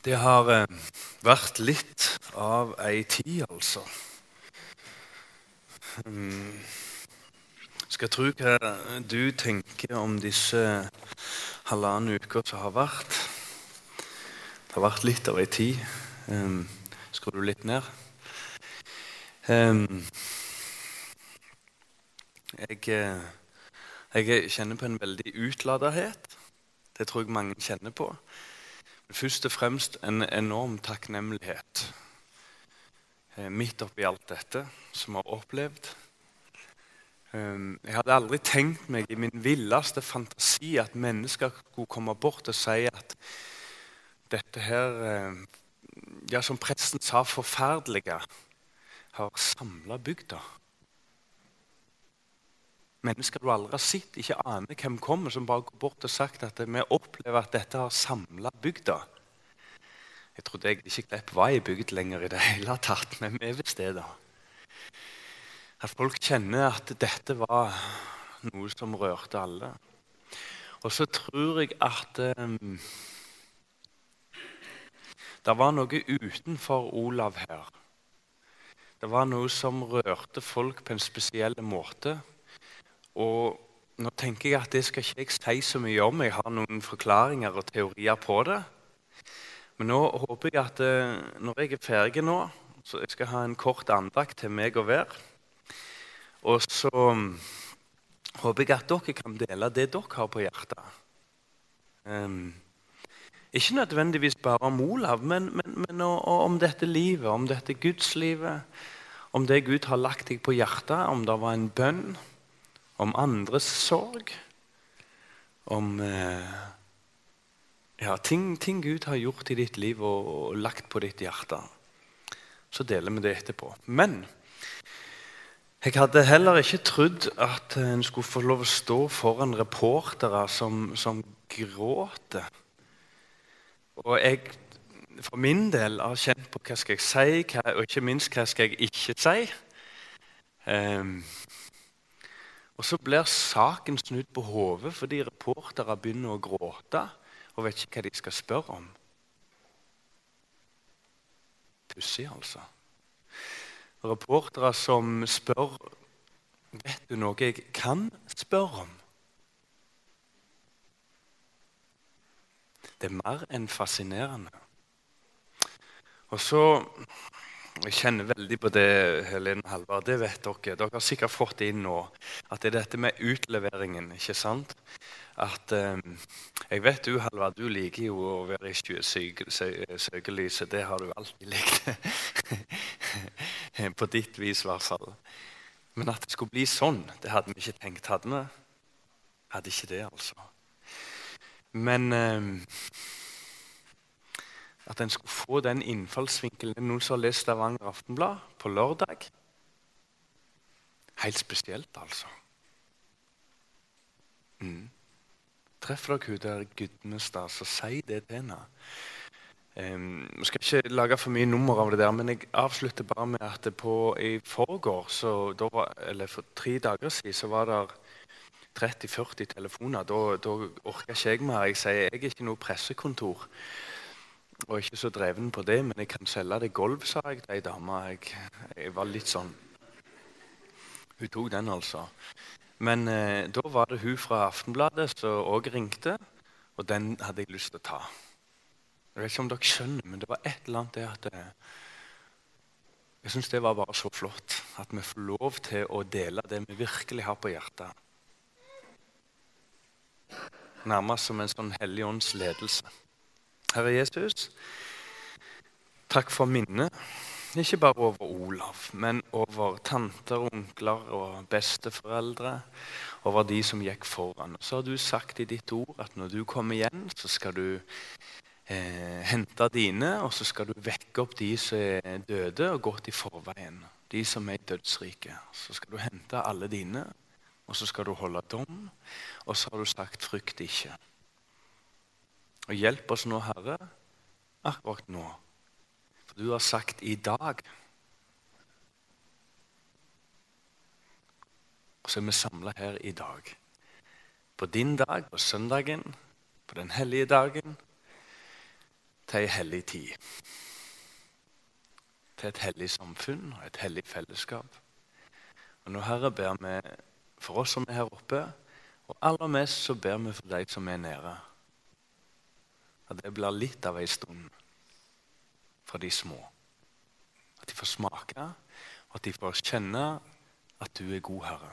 Det har eh, vært litt av ei tid, altså. Um, skal jeg tro hva du tenker om disse halvannen uker som har vært. Det har vært litt av ei tid. Um, Skrur du litt ned? Um, jeg, jeg kjenner på en veldig utladerhet. Det tror jeg mange kjenner på. Først og fremst en enorm takknemlighet eh, midt oppi alt dette som vi har opplevd. Ehm, jeg hadde aldri tenkt meg i min villeste fantasi at mennesker skulle komme bort og si at dette her eh, Ja, som presten sa, forferdelige, har samla bygda. Mennesker du aldri har sett, ikke aner hvem kommer, som bare går bort og sagt at vi opplever at dette har samla bygda. Jeg trodde egentlig ikke Klepp var i bygd lenger i det hele tatt, men vi er visst det, da. At folk kjenner at dette var noe som rørte alle. Og så tror jeg at um, det var noe utenfor Olav her. Det var noe som rørte folk på en spesiell måte. Og nå tenker jeg at det skal ikke jeg si så mye om. Jeg har noen forklaringer og teorier på det. Men nå håper jeg at eh, når jeg er ferdig nå, så jeg skal ha en kort andakt til meg og hver. Og så mm, håper jeg at dere kan dele det dere har på hjertet. Um, ikke nødvendigvis bare om Olav, men, men, men om dette livet, om dette gudslivet. Om det Gud har lagt deg på hjertet, om det var en bønn om andres sorg, om eh, ja, ting, ting, Gud har gjort i ditt liv og, og, lagt på ditt hjerte. Så deler vi det etterpå. Men jeg hadde heller ikke trodd at en skulle få lov å stå foran reportere som, som gråter. Og jeg for min del har kjent på hva skal jeg si, hva, og ikke minst hva skal jeg ikke si. Um, og Så blir saken snudd på hodet fordi reportere begynner å gråte og vet ikke hva de skal spørre om. Pussig, altså. Reportere som spør Vet du noe jeg kan spørre om? Det er mer enn fascinerende. Og så jeg kjenner veldig på det, Helene Halvard. Det vet dere. Dere har sikkert fått det inn nå. At det er dette med utleveringen. ikke sant? At um, Jeg vet du, Halvard, du liker jo å være i søkelyset. Det har du alltid likt. på ditt vis, i hvert fall. Men at det skulle bli sånn, det hadde vi ikke tenkt. Hadde vi? Hadde ikke det, altså. Men um, at en skulle få den innfallsvinkelen. Noen som har lest Stavanger Aftenblad på lørdag? Helt spesielt, altså. Mm. Treffer dere hun der Gudmestad, så si det til henne. Um, jeg skal ikke lage for mye nummer av det der, men jeg avslutter bare med at på, i forgår, eller for tre dager siden, så var det 30-40 telefoner. Da, da orker ikke jeg mer. Jeg sier jeg er ikke noe pressekontor og ikke så dreven på det, men jeg kan selge det gulv, sa jeg til ei dame. Jeg, jeg, var litt sånn Hun tok den, altså. Men eh, da var det hun fra Aftenbladet som òg ringte, og den hadde jeg lyst til å ta. Jeg vet ikke om dere skjønner, men det var et eller annet det at det, eh, Jeg syns det var bare så flott at vi får lov til å dele det vi virkelig har på hjertet. Nærmest som en sånn Hellig ånds ledelse. Herre Jesus, takk for minnet. Ikke bare over Olav, men over tanter, onkler og besteforeldre. Over de som gikk foran. Så har du sagt i ditt ord at når du kommer igjen, så skal du eh, hente dine, og så skal du vekke opp de som er døde og gått i forveien. De som er dødsrike. Så skal du hente alle dine, og så skal du holde dom. Og så har du sagt 'frykt ikke'. Og hjelp oss nå, Herre, akkurat nå. For du har sagt 'i dag'. Og så er vi samla her i dag. På din dag, på søndagen, på den hellige dagen. til ei hellig tid. Til et hellig samfunn og et hellig fellesskap. Og nå, Herre, ber vi for oss som er her oppe, og aller mest så ber vi for de som er nede. At det blir litt av ei stund for de små. At de får smake, og at de får kjenne at du er god, Herre.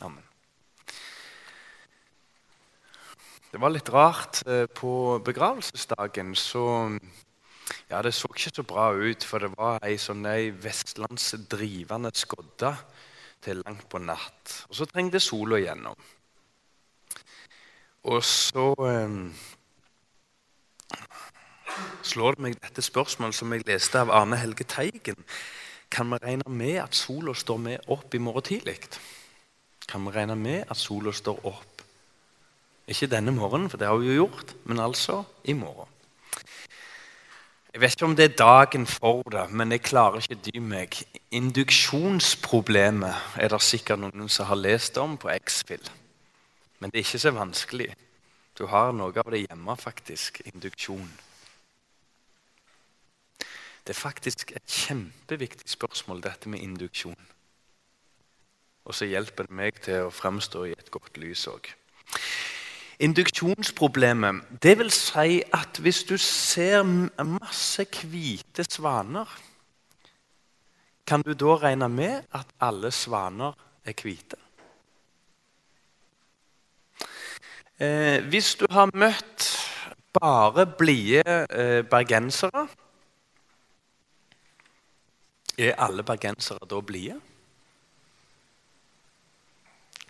Amen. Det var litt rart. Eh, på begravelsesdagen så ja, Det så ikke så bra ut, for det var ei sånn ei vestlandsdrivende skodde til langt på natt. Og så trengte sola igjennom. Og så eh, slår det meg dette spørsmålet som jeg leste av Arne Helge Teigen. Kan vi regne med at sola står med opp i morgen tidlig? Kan vi regne med at sola står opp? Ikke denne morgenen, for det har vi jo gjort, men altså i morgen. Jeg vet ikke om det er dagen for det, men jeg klarer ikke dy meg. Induksjonsproblemet er det sikkert noen som har lest om på X-Fill. Men det er ikke så vanskelig. Du har noe av det hjemme, faktisk. Induksjon. Det er faktisk et kjempeviktig spørsmål, dette med induksjon. Og så hjelper det meg til å fremstå i et godt lys òg. Induksjonsproblemet, det vil si at hvis du ser masse hvite svaner, kan du da regne med at alle svaner er hvite? Eh, hvis du har møtt bare blide eh, bergensere, er alle bergensere da blide?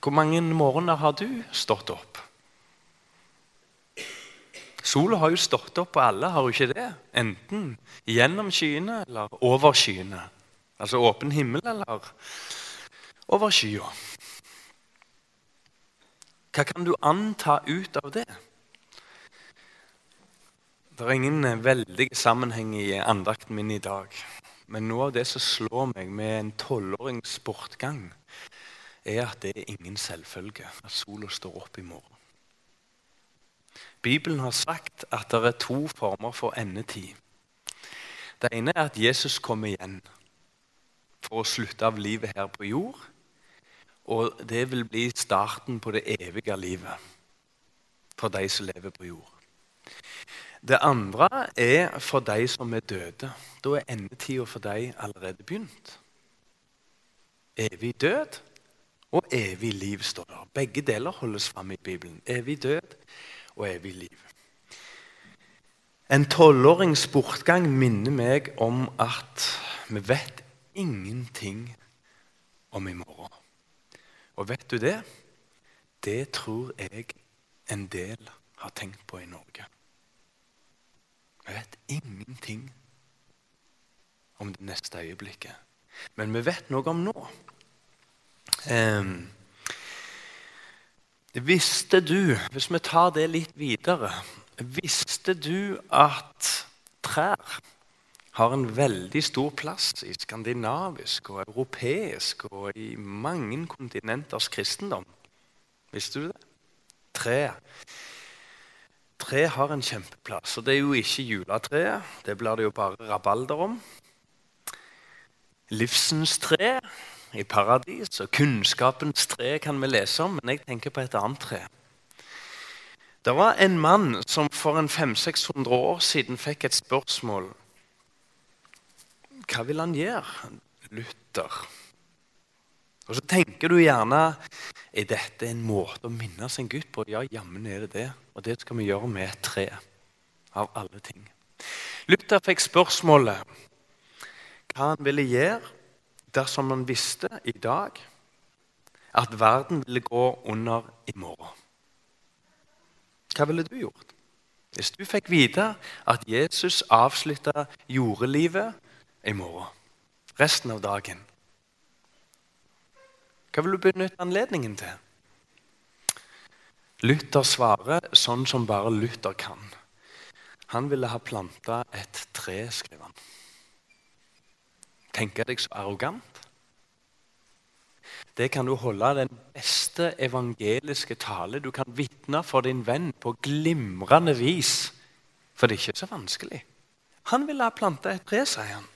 Hvor mange morgener har du stått opp? Sola har jo stått opp på alle, har hun ikke det? Enten gjennom skyene eller over skyene. Altså åpen himmel eller over skya. Hva kan du anta ut av det? Det er ingen veldig sammenheng i andakten min i dag. Men noe av det som slår meg med en tolvårings bortgang, er at det er ingen selvfølge at sola står opp i morgen. Bibelen har sagt at det er to former for endetid. Det ene er at Jesus kommer igjen for å slutte av livet her på jord. Og det vil bli starten på det evige livet for de som lever på jord. Det andre er for de som er døde. Da er endetida for dem allerede begynt. Evig død og evig liv står der. Begge deler holdes fram i Bibelen. Evig død og evig liv. En tolvårings bortgang minner meg om at vi vet ingenting om i morgen. Og vet du det? Det tror jeg en del har tenkt på i Norge. Vi vet ingenting om det neste øyeblikket. Men vi vet noe om nå. Um, Visste du, hvis vi tar det litt videre Visste du at trær har en veldig stor plass i skandinavisk og europeisk og i mange kontinenters kristendom? Visste du det? Tre. Tre har en kjempeplass. Og det er jo ikke juletreet. Det blir det jo bare rabalder om. Livsens tre i paradis, og kunnskapens tre kan vi lese om, men jeg tenker på et annet tre. Det var en mann som for en 500-600 år siden fikk et spørsmål. Hva vil han gjøre? Luther. Og Så tenker du gjerne er dette en måte å minne sin Gud på. Ja, jammen er det det. Og det skal vi gjøre med et tre. Av alle ting. Luther fikk spørsmålet hva han ville gjøre dersom han visste i dag at verden ville gå under i morgen? Hva ville du gjort hvis du fikk vite at Jesus avslutta jordelivet i morgen? Resten av dagen. Hva vil du benytte anledningen til? Luther svarer sånn som bare Luther kan. Han ville ha planta et tre, skriver han Tenker deg så arrogant. Det kan du holde den beste evangeliske tale. Du kan vitne for din venn på glimrende vis For det er ikke så vanskelig. Han ville ha planta et tre, sier han.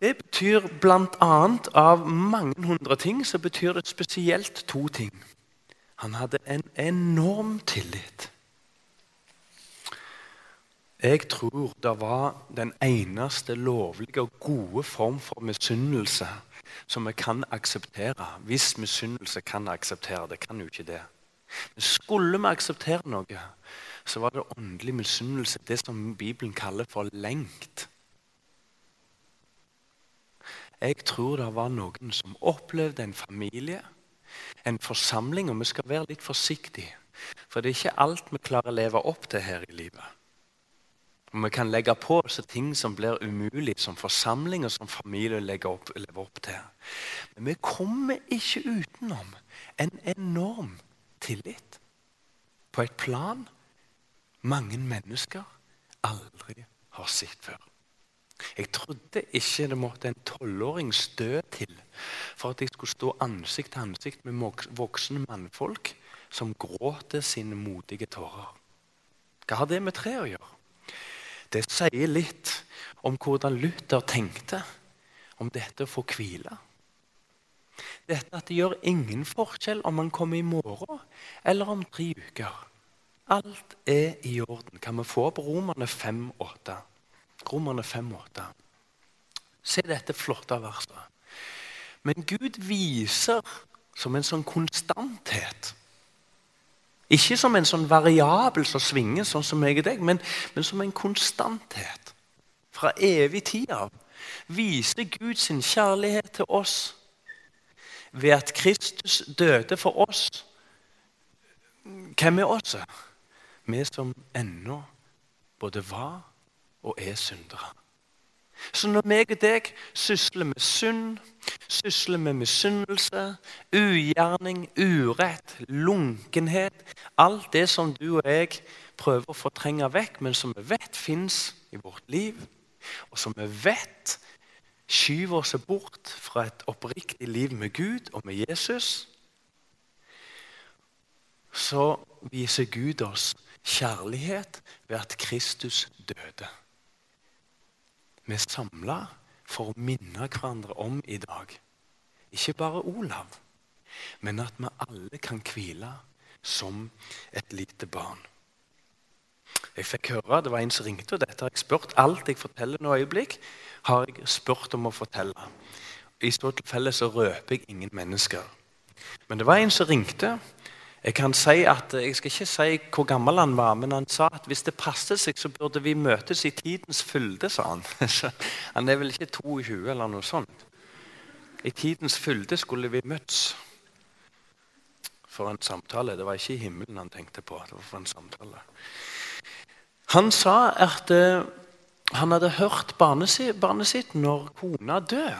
Det betyr bl.a. av mange hundre ting så betyr det spesielt to ting. Han hadde en enorm tillit. Jeg tror det var den eneste lovlige og gode form for misunnelse som vi kan akseptere. Hvis misunnelse kan akseptere det. kan jo ikke det. Men skulle vi akseptere noe, så var det åndelig misunnelse. Det som Bibelen kaller for lengt. Jeg tror det var noen som opplevde en familie, en forsamling, og vi skal være litt forsiktige. For det er ikke alt vi klarer å leve opp til her i livet. Og Vi kan legge på oss ting som blir umulig som forsamling og som familie å opp, leve opp til. Men vi kommer ikke utenom en enorm tillit på et plan mange mennesker aldri har sett før. Jeg trodde ikke det måtte en tolvårings død til for at jeg skulle stå ansikt til ansikt med voksne mannfolk som gråter sine modige tårer. Hva har det med tre å gjøre? Det sier litt om hvordan Luther tenkte om dette å få hvile. Dette at det gjør ingen forskjell om man kommer i morgen eller om tre uker. Alt er i orden. Kan vi få på Romerne 5,8? Romerne 5,8. Se dette flotte verset. Men Gud viser som en sånn konstanthet ikke som en sånn variabel som svinger, sånn som meg og deg, men, men som en konstanthet. Fra evig tid av viser Gud sin kjærlighet til oss ved at Kristus døde for oss. Hvem er oss? Vi som ennå både var og er syndere. Så når meg og deg sysler med synd, sysler med misunnelse, ugjerning, urett, lunkenhet Alt det som du og jeg prøver å fortrenge vekk, men som vi vet fins i vårt liv, og som vi vet skyver oss bort fra et oppriktig liv med Gud og med Jesus, så viser Gud oss kjærlighet ved at Kristus døde. Vi er samla for å minne hverandre om i dag. Ikke bare Olav, men at vi alle kan hvile som et lite barn. Jeg fikk høre, Det var en som ringte, og dette har jeg spurt. Alt jeg forteller nå øyeblikk, har jeg spurt om å fortelle. I så tilfelle så røper jeg ingen mennesker. Men det var en som ringte, jeg kan si at, jeg skal ikke si hvor gammel han var, men han sa at hvis det passet seg, så burde vi møtes i tidens fylde, sa han. han er vel ikke 22 eller noe sånt. I tidens fylde skulle vi møtes for en samtale. Det var ikke i himmelen han tenkte på. det var for en samtale. Han sa at uh, han hadde hørt barnet sitt når kona døde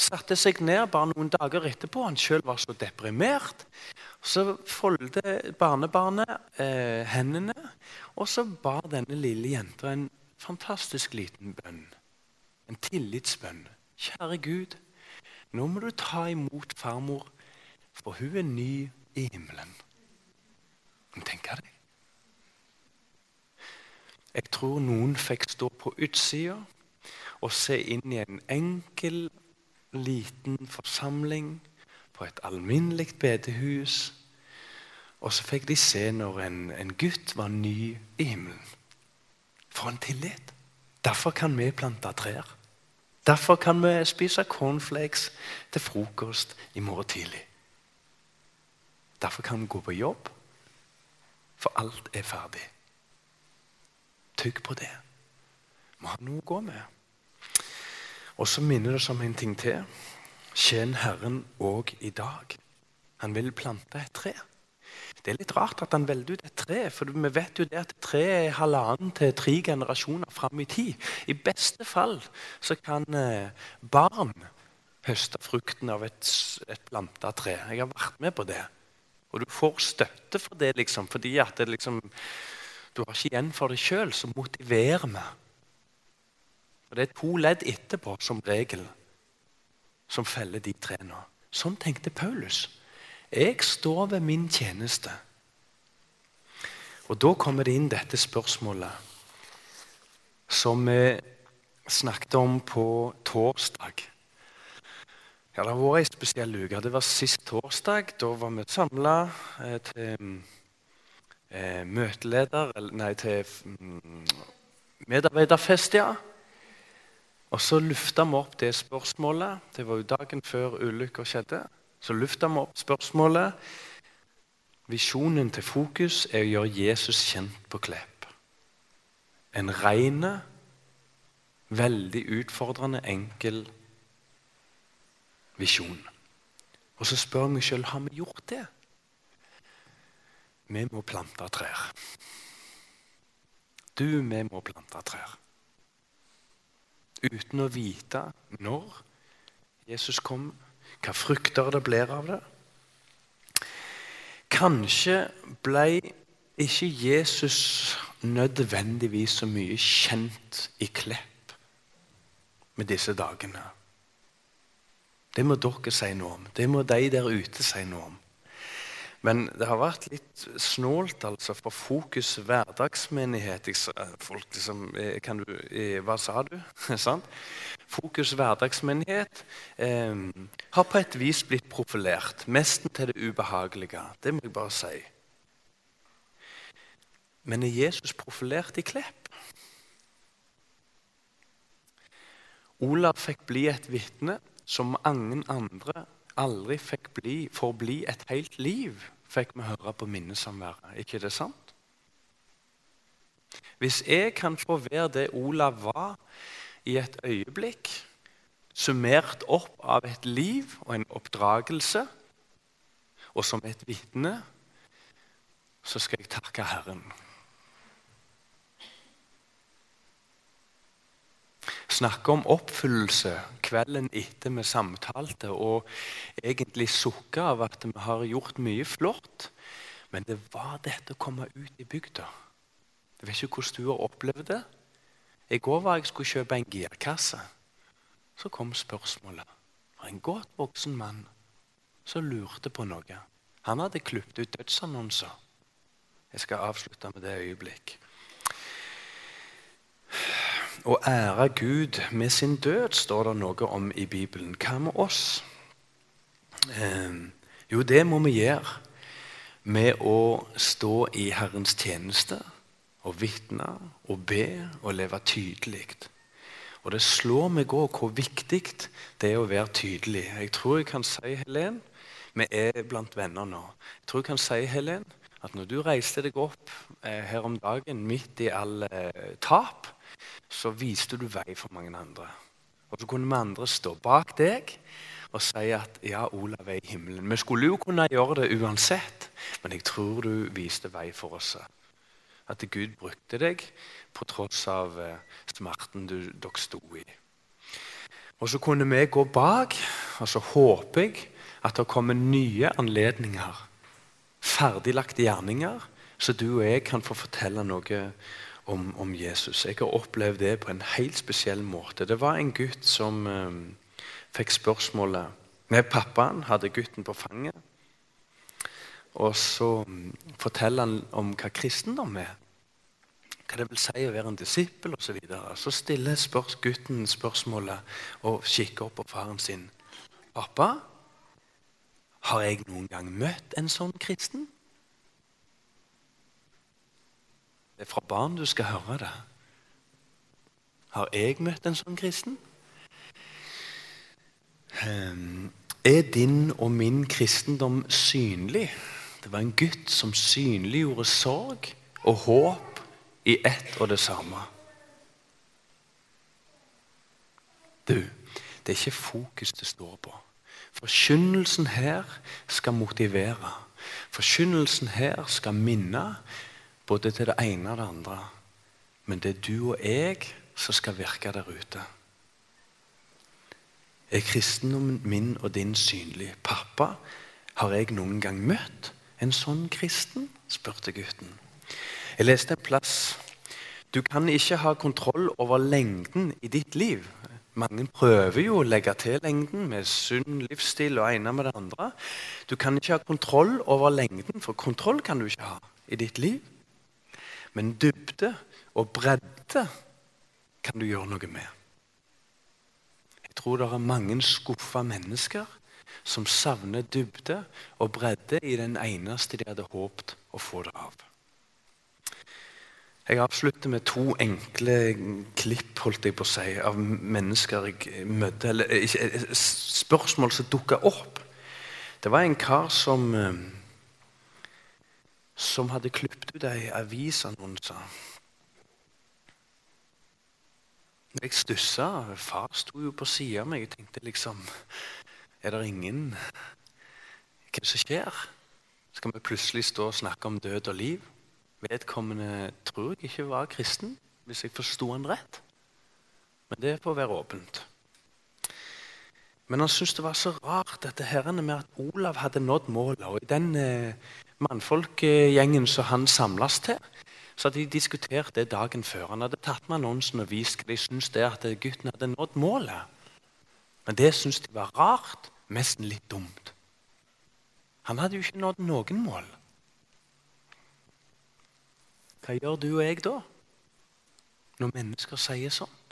satte seg ned bare noen dager etterpå. Han sjøl var så deprimert. Så foldet barnebarnet eh, hendene, og så bar denne lille jenta en fantastisk liten bønn. En tillitsbønn. Kjære Gud, nå må du ta imot farmor, for hun er ny i himmelen. Tenk deg. Jeg tror noen fikk stå på utsida og se inn i en enkel liten forsamling på et alminnelig bedehus. Og så fikk de se når en, en gutt var ny i himmelen. For en tillit! Derfor kan vi plante trær. Derfor kan vi spise cornflakes til frokost i morgen tidlig. Derfor kan vi gå på jobb, for alt er ferdig. Tygg på det. Vi har noe å gå med. Og så minner det oss om en ting til. Tjen Herren òg i dag. Han vil plante et tre. Det er litt rart at han velger ut et tre, for vi vet jo det at tre er halvannen til tre generasjoner fram i tid. I beste fall så kan eh, barn høste frukten av et, et planta tre. Jeg har vært med på det. Og du får støtte for det, liksom, fordi at det liksom, du har ikke igjen for det sjøl, så motiverer vi. Og Det er to ledd etterpå, som regel, som feller de tre nå. Sånn tenkte Paulus. Jeg står ved min tjeneste. Og da kommer det inn dette spørsmålet som vi snakket om på torsdag. Ja, Det har vært ei spesiell uke. Det var sist torsdag. Da var vi samla eh, til eh, møteleder Nei, til mm, medarbeiderfest, ja. Og så lufta vi opp det spørsmålet. Det var jo dagen før ulykka skjedde. Så lufta vi opp spørsmålet. Visjonen til Fokus er å gjøre Jesus kjent på Klepp. En rein, veldig utfordrende, enkel visjon. Og så spør jeg meg sjøl har vi gjort det. Vi må plante trær. Du, vi må plante trær. Uten å vite når Jesus kom, hva frukter det blir av det. Kanskje ble ikke Jesus nødvendigvis så mye kjent i Klepp med disse dagene. Det må dere si noe om. Det må de der ute si noe om. Men det har vært litt snålt altså, for Fokus hverdagsmenighet. Folk liksom, eh, kan du, eh, Hva sa du? Fokus hverdagsmenighet eh, har på et vis blitt profilert. Nesten til det ubehagelige. Det må jeg bare si. Men er Jesus profilert i Klepp? Olav fikk bli et vitne som mange andre aldri fikk bli, forbli et helt liv, fikk vi høre på minnesamværet. ikke det sant? Hvis jeg kan få være det Olav var i et øyeblikk, summert opp av et liv og en oppdragelse, og som et vitne, så skal jeg takke Herren. Snakke om oppfyllelse kvelden etter vi samtalte, og egentlig sukke av at vi har gjort mye flott. Men det var dette å komme ut i bygda. Jeg vet ikke hvordan du har opplevd det. I går var jeg skulle kjøpe en girkasse. Så kom spørsmålet fra en godt voksen mann som lurte på noe. Han hadde klippet ut dødsannonser. Jeg skal avslutte med det øyeblikk. Å ære Gud med sin død står det noe om i Bibelen. Hva med oss? Eh, jo, det må vi gjøre med å stå i Herrens tjeneste og vitne og be og leve tydelig. Og det slår meg òg hvor viktig det er å være tydelig. Jeg tror jeg kan si, Helen, vi er blant venner nå. Jeg tror jeg kan si, Helen, at når du reiste deg opp eh, her om dagen midt i all eh, tap, så viste du vei for mange andre. Og så kunne vi andre stå bak deg og si at ja, Olav er i himmelen. Vi skulle jo kunne gjøre det uansett, men jeg tror du viste vei for oss. At Gud brukte deg på tross av eh, smerten du, dere sto i. Og så kunne vi gå bak, og så håper jeg at det kommer nye anledninger. Ferdiglagte gjerninger, så du og jeg kan få fortelle noe om, om, Jesus. Jeg har opplevd det på en helt spesiell måte. Det var en gutt som eh, fikk spørsmålet med Pappaen hadde gutten på fanget. Og så um, forteller han om hva kristendom er. Hva det vil si å være en disippel osv. Så, videre. så stiller spørs, gutten spørsmålet og kikker opp på faren sin. 'Pappa, har jeg noen gang møtt en sånn kristen?' Det er fra barn du skal høre det. Har jeg møtt en sånn kristen? Ehm, er din og min kristendom synlig? Det var en gutt som synliggjorde sorg og håp i ett og det samme. Du, det er ikke fokus det står på. Forkynnelsen her skal motivere. Forkynnelsen her skal minne både til det ene og det andre. Men det er du og jeg som skal virke der ute. Er kristendommen min og din synlig? Pappa, har jeg noen gang møtt en sånn kristen? spurte gutten. Jeg leste en plass. Du kan ikke ha kontroll over lengden i ditt liv. Mange prøver jo å legge til lengden med sunn livsstil og ene med det andre. Du kan ikke ha kontroll over lengden, for kontroll kan du ikke ha i ditt liv. Men dybde og bredde kan du gjøre noe med. Jeg tror det er mange skuffa mennesker som savner dybde og bredde i den eneste de hadde håpet å få det av. Jeg avslutter med to enkle klipp holdt jeg på å si, av mennesker jeg møtte. Eller spørsmål som dukka opp. Det var en kar som eh, som hadde klippet ut ei avisannonse. Jeg stussa. Far sto jo på sida av meg. Jeg tenkte liksom Er det ingen Hva er det som skjer? Skal vi plutselig stå og snakke om død og liv? Vedkommende tror jeg ikke var kristen, hvis jeg forsto han rett. Men det får være åpent. Men han syntes det var så rart dette herrene med at Olav hadde nådd målet. Og i den eh, mannfolkgjengen som han samles til, så hadde de diskutert det dagen før. Han hadde tatt med annonsen og vist hva de syntes det at gutten hadde nådd målet. Men det syntes de var rart, nesten litt dumt. Han hadde jo ikke nådd noen mål. Hva gjør du og jeg da, når mennesker sier sånt?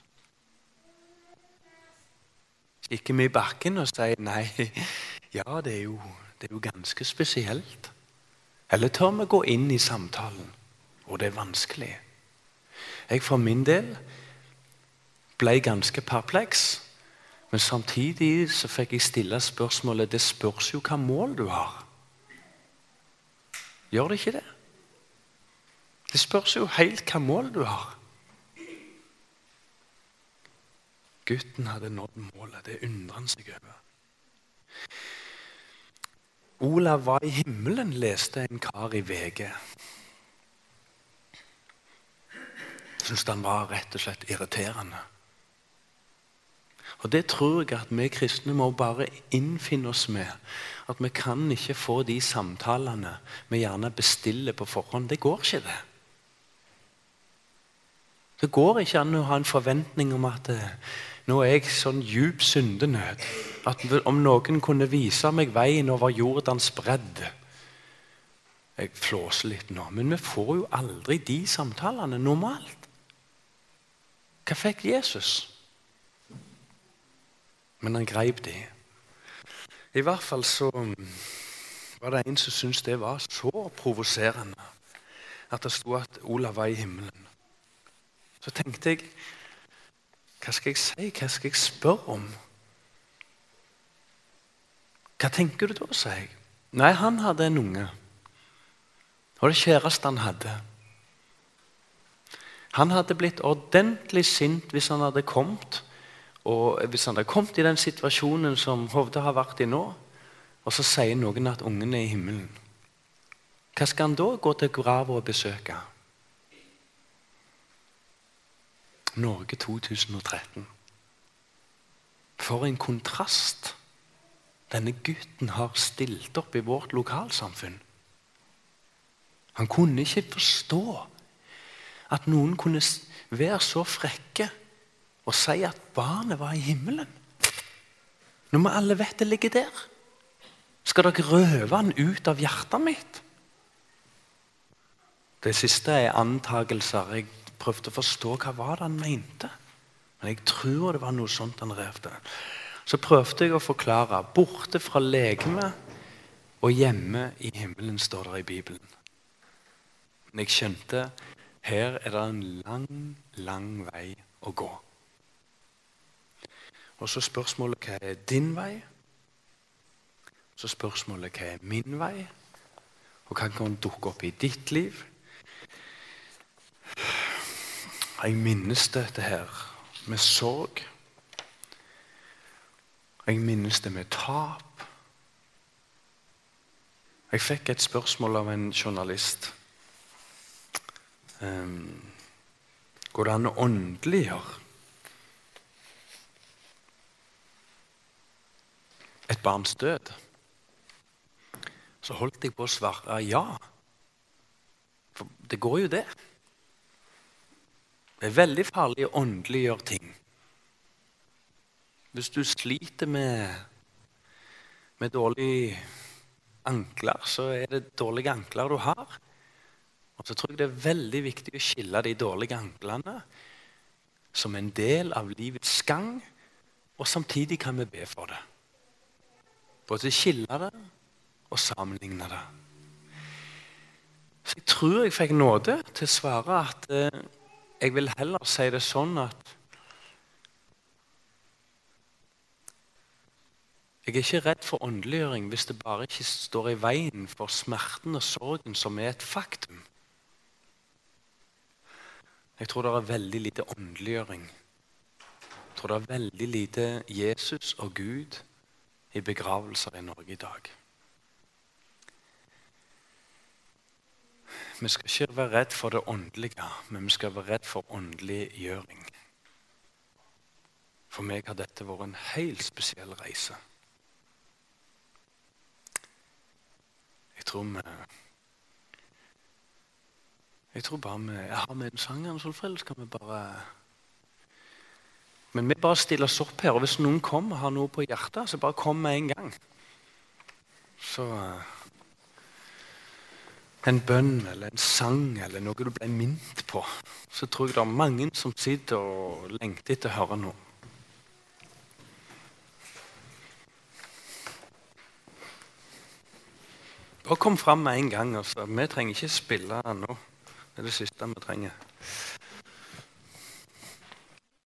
Kikker vi i bakken og sier nei, ja, det er jo, det er jo ganske spesielt. Eller tør vi gå inn i samtalen, og det er vanskelig? Jeg for min del ble ganske perpleks, men samtidig så fikk jeg stille spørsmålet det spørs jo hva mål du har. Gjør det ikke det? Det spørs jo helt hva mål du har. Gutten hadde nådd målet. Det undrer han seg over. Olav var i himmelen, leste en kar i VG. Syns han var rett og slett irriterende. Og Det tror jeg at vi kristne må bare innfinne oss med. At vi kan ikke få de samtalene vi gjerne bestiller på forhånd. Det går ikke, det. Det går ikke an å ha en forventning om at eh, nå er jeg sånn djup syndenød at om noen kunne vise meg veien over Jordans bredd Jeg flåser litt nå, men vi får jo aldri de samtalene normalt. Hva fikk Jesus? Men han greip de. I hvert fall så var det en som syntes det var så provoserende at det sto at Olav var i himmelen. Så tenkte jeg Hva skal jeg si? Hva skal jeg spørre om? Hva tenker du da, sa jeg. Nei, han hadde en unge. Og det kjæreste han hadde. Han hadde blitt ordentlig sint hvis han hadde kommet og hvis han hadde kommet i den situasjonen som Hovde har vært i nå, og så sier noen at ungen er i himmelen. Hva skal han da gå til grava og besøke? Norge 2013. For en kontrast denne gutten har stilt opp i vårt lokalsamfunn. Han kunne ikke forstå at noen kunne være så frekke og si at barnet var i himmelen. Når vi alle vet det ligger der. Skal dere røve han ut av hjertet mitt? Det siste er antagelser. Jeg prøvde å forstå hva var det han mente. Men jeg tror det var noe sånt han revde. Så prøvde jeg å forklare. Borte fra legemet og hjemme i himmelen, står det i Bibelen. Men jeg skjønte her er det en lang, lang vei å gå. Og så spørsmålet hva er din vei? Så spørsmålet hva er min vei? Og hva kan dukke opp i ditt liv? Jeg minnes dette her med sorg. Jeg minnes det med tap. Jeg fikk et spørsmål av en journalist. Um, går det an å åndeliggjøre et barns død? Så holdt jeg på å svare ja. For det går jo, det. Det er veldig farlig å åndeliggjøre ting. Hvis du sliter med, med dårlige ankler, så er det dårlige ankler du har. Og så tror jeg det er veldig viktig å skille de dårlige anklene som en del av livets gang, og samtidig kan vi be for det. Både skille det og sammenligne det. Så jeg tror jeg fikk nåde til å svare at eh, jeg vil heller si det sånn at Jeg er ikke redd for åndeliggjøring hvis det bare ikke står i veien for smerten og sorgen som er et faktum. Jeg tror det er veldig lite åndeliggjøring. Jeg tror det er veldig lite Jesus og Gud i begravelser i Norge i dag. Vi skal ikke være redd for det åndelige, men vi skal være redd for åndeliggjøring. For meg har dette vært en helt spesiell reise. Jeg tror vi Jeg tror bare vi har med en sang, Solfrid, så kan vi bare Men vi bare stiller oss opp her, og hvis noen kommer og har noe på hjertet, så bare kom med en gang. Så En bønn eller en sang eller noe du ble minnet på, så tror jeg det er mange som sitter og lengter etter å høre noe. Bare kom fram med en gang. altså. Vi trenger ikke spille nå. Det er det siste vi trenger.